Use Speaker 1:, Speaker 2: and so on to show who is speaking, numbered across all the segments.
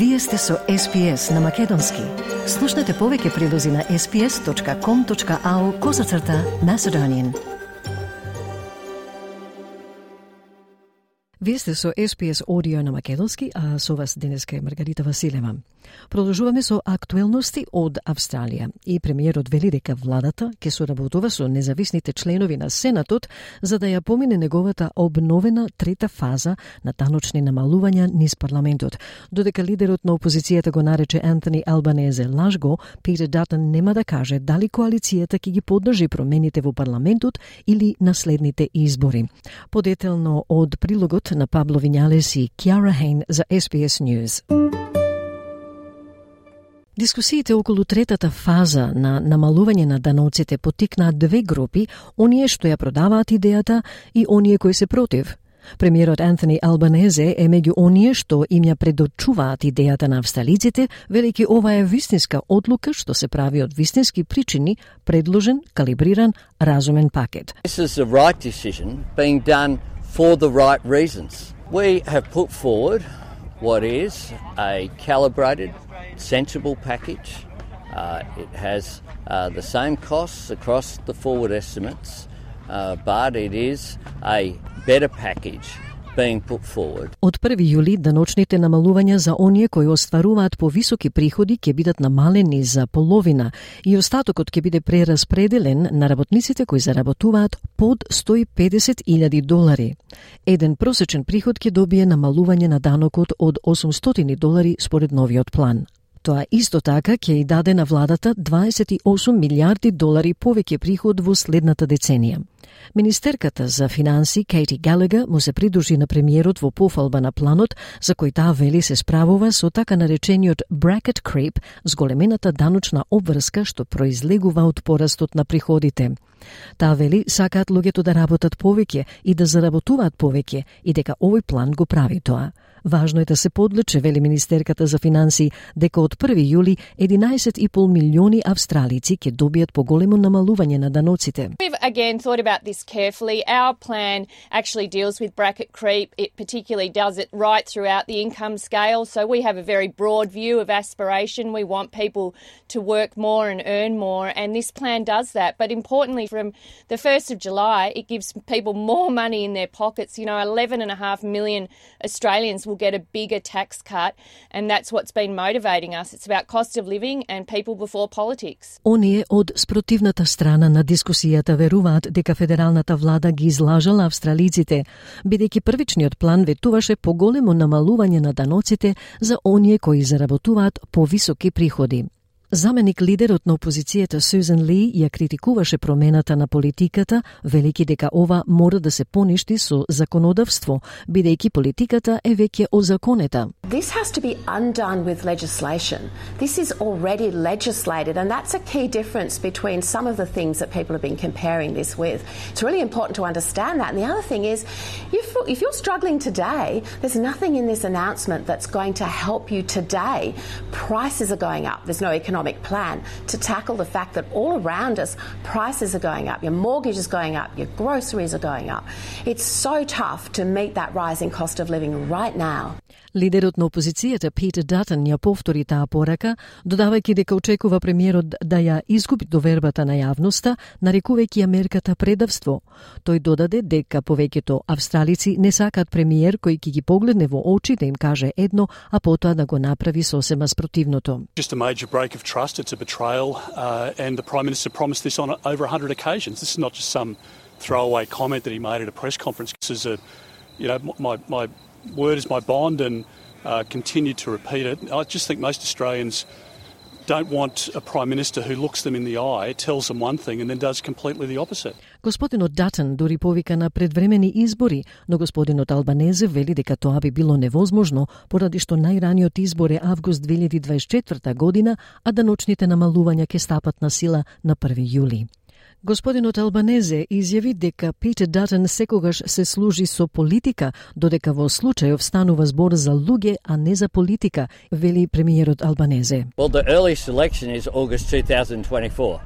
Speaker 1: Вие сте со SPS на Македонски. Слушнете повеќе прилози на sps.com.au козацрта Macedonian. Вие сте со SPS Audio на Македонски, а со вас денеска е Маргарита Василева. Продолжуваме со актуелности од Австралија и премиерот вели дека владата ќе соработува со независните членови на Сенатот за да ја помине неговата обновена трета фаза на таночни намалувања низ парламентот. Додека лидерот на опозицијата го нарече Антони Албанезе лажго, Питер Датон нема да каже дали коалицијата ќе ги поддржи промените во парламентот или наследните избори. Подетелно од прилогот на Пабло Винјалес и Кјара Хейн за SBS News. Дискусиите околу третата фаза на намалување на даноците потикнаа две групи, оние што ја продаваат идејата и оние кои се против. Премиерот Антони Албанезе е меѓу оние што им ја предочуваат идејата на австралиците, велики ова е вистинска одлука што се прави од вистински причини, предложен, калибриран, разумен пакет.
Speaker 2: This is the right decision being done for the right reasons. We have put forward what is a calibrated, sensible package. Uh, it has uh, the same costs across the forward estimates, uh, but it is a better package being put forward.
Speaker 1: Од 1 јули даночните намалувања за оние кои остваруваат повисоки приходи ќе бидат намалени за половина и остатокот ќе биде прераспределен на работниците кои заработуваат под 150.000 долари. Еден просечен приход ќе добие намалување на данокот од 800 долари според новиот план. Тоа исто така ќе и даде на владата 28 милиарди долари повеќе приход во следната деценија. Министерката за финанси Кейти Галега му се придружи на премиерот во пофалба на планот за кој таа вели се справува со така наречениот bracket creep, зголемената даночна обврска што произлегува од порастот на приходите. Таа вели сакаат луѓето да работат повеќе и да заработуваат повеќе и дека овој план го прави тоа. Важно е да се подлече, вели Министерката за финансии, дека од 1 јули 11,5 милиони австралици ќе добијат поголемо намалување на даноците.
Speaker 3: We've again thought about this carefully. Our plan actually deals with bracket creep. It particularly does it right throughout the income scale. So we have a very broad view of aspiration. We want people to work more and earn more, and this plan does that. But importantly, from the 1st of July, it gives people more money in their pockets. You know, 11.5 million Australians will get a bigger tax cut, and that's what's been motivating us. It's about cost of living and people before politics.
Speaker 1: Оние од спротивната страна на дискусијата веруваат дека федералната влада ги излажала австралиците, бидејќи првичниот план ветуваше поголемо намалување на даноците за оние кои заработуваат повисоки приходи. Заменик лидерот на опозицијата Сюзен Ли ја критикуваше промената на политиката, велики дека ова мора да се поништи со законодавство, бидејќи политиката е веќе озаконета.
Speaker 4: This has to be undone with legislation. This is already legislated, and that's a key difference between some of the things that people have been comparing this with. It's really important to understand that. And the other thing is, if, if you're struggling today, there's nothing in this announcement that's going to help you today. Prices are going up. There's no economic plan to tackle the fact that all around us, prices are going up. Your mortgage is going up. Your groceries are going up. It's so tough to meet that rising cost of living right now.
Speaker 1: Лидерот на опозицијата Питер Датон ја повтори таа порака, додавајќи дека очекува премиерот да ја изгуби довербата на јавноста, нарекувајќи ја мерката предавство. Тој додаде дека повеќето австралици не сакаат премиер кој ќе ги погледне во очи да им каже едно, а потоа да го направи сосема спротивното.
Speaker 5: Just a major break of trust, it's a betrayal, uh, and the Prime Minister promised this on over 100 occasions. This is not just some throwaway comment that he made at a press conference. This is a, you know, my, my word is my bond and uh, continue to repeat it. I just think most Australians don't want a Prime Minister who looks them in the eye, tells them one thing and then does completely the opposite.
Speaker 1: Господинот Датен дури повика на предвремени избори, но господинот Албанезе вели дека тоа би било невозможно поради што најраниот избор е август 2024 година, а даночните намалувања ќе стапат на сила на 1 јули. Господинот Албанезе изјави дека Питер Датен секогаш се служи со политика, додека во случајов станува збор за луѓе, а не за политика, вели премиерот Албанезе.
Speaker 2: Well, the early selection is August 2024.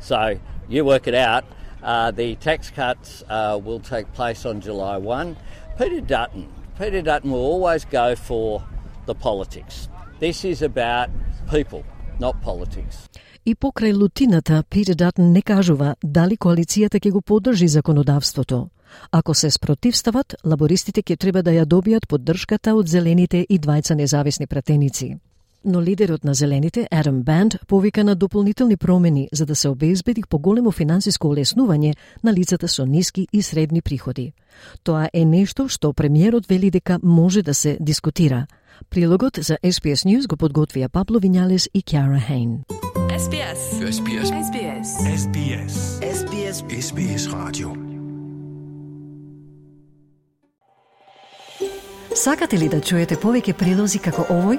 Speaker 2: So you work it out. Uh, the tax cuts uh, will take place on July 1. Peter Dutton, Peter Dutton will always go for the politics. This is about people, not politics.
Speaker 1: И покрај лутината, Питер Датн не кажува дали коалицијата ќе го поддржи законодавството. Ако се спротивстават, лабористите ќе треба да ја добијат поддршката од зелените и двајца независни пратеници. Но лидерот на Зелените, Адам Банд, повика на дополнителни промени за да се обезбеди поголемо финансиско олеснување на лицата со ниски и средни приходи. Тоа е нешто што премиерот вели дека може да се дискутира. Прилогот за SBS News го подготвија Пабло Вињалес и Кјара Хейн.
Speaker 6: SBS. SBS. SBS. SBS. SBS. SBS Radio.
Speaker 1: Сакате ли да чуете повеќе прилози како овој?